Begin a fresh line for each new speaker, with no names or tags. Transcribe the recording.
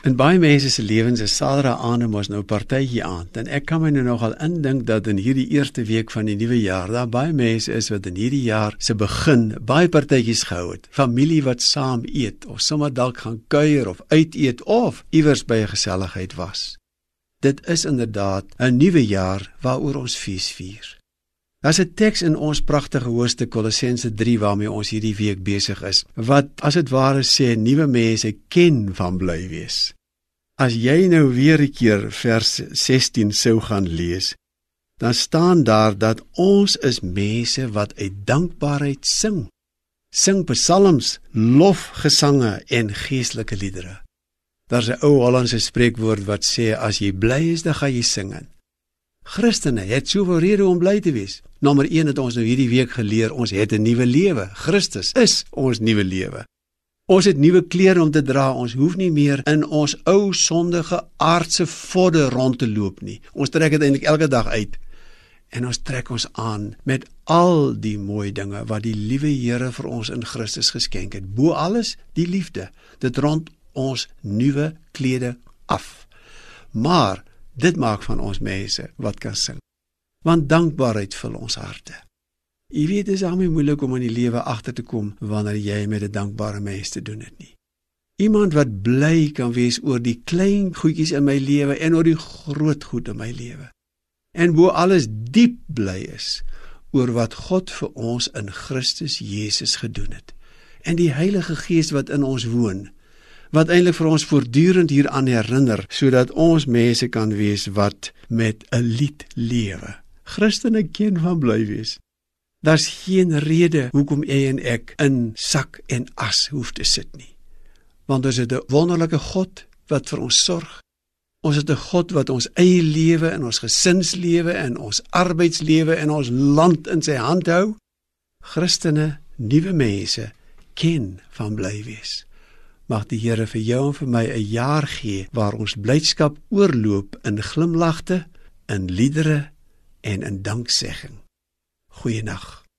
In baie mense se lewens is Saterdag aand mos nou partytjie aand en ek kan my nou nogal indink dat in hierdie eerste week van die nuwe jaar daar baie mense is wat in hierdie jaar se begin baie partytjies gehou het. Familie wat saam eet of sommer dalk gaan kuier of uit eet of iewers by 'n geselligheid was. Dit is inderdaad 'n nuwe jaar waaroor ons fees vier. Daar's 'n teks in ons pragtige hoofstuk Kolossense 3 waarmee ons hierdie week besig is, wat as dit ware sê nuwe mense ken van bly wees. As jy nou weer 'n keer vers 16 sou gaan lees, dan staan daar dat ons is mense wat uit dankbaarheid sing. Sing psalms, lofgesange en geestelike liedere. Daar's 'n ou Hollandse spreekwoord wat sê as jy bly is, dan gaan jy sing. Christene het soveel redes om bly te wees. Nommer 1 het ons nou hierdie week geleer, ons het 'n nuwe lewe. Christus is ons nuwe lewe. Ons het nuwe klere om te dra. Ons hoef nie meer in ons ou sondige aardse vodde rond te loop nie. Ons trek dit eintlik elke dag uit. En ons trek ons aan met al die mooi dinge wat die liewe Here vir ons in Christus geskenk het. Bo alles die liefde. Dit rond ons nuwe klede af. Maar Dit maak van ons mense wat kan sing. Want dankbaarheid vul ons harte. Jy weet dit is al moeilik om in die lewe agter te kom wanneer jy met 'n dankbare mens te doen het nie. Iemand wat bly kan wees oor die klein goedjies in my lewe en oor die groot goed in my lewe. En bo alles diep bly is oor wat God vir ons in Christus Jesus gedoen het. En die Heilige Gees wat in ons woon wat eintlik vir ons voortdurend hieraan herinner sodat ons mense kan wees wat met 'n lied lewe. Christene ken van bly wees. Daar's geen rede hoekom jy en ek in sak en as hoef te sit nie. Want ons het 'n wonderlike God wat vir ons sorg. Ons het 'n God wat ons eie lewe en ons gesinslewe en ons arbeidslewe en ons land in sy hand hou. Christene, nuwe mense ken van bly wees. Mag die Here vir jou en vir my 'n jaar gee waar ons blydskap oorloop in glimlagte, in liedere en in danksegging. Goeienaand.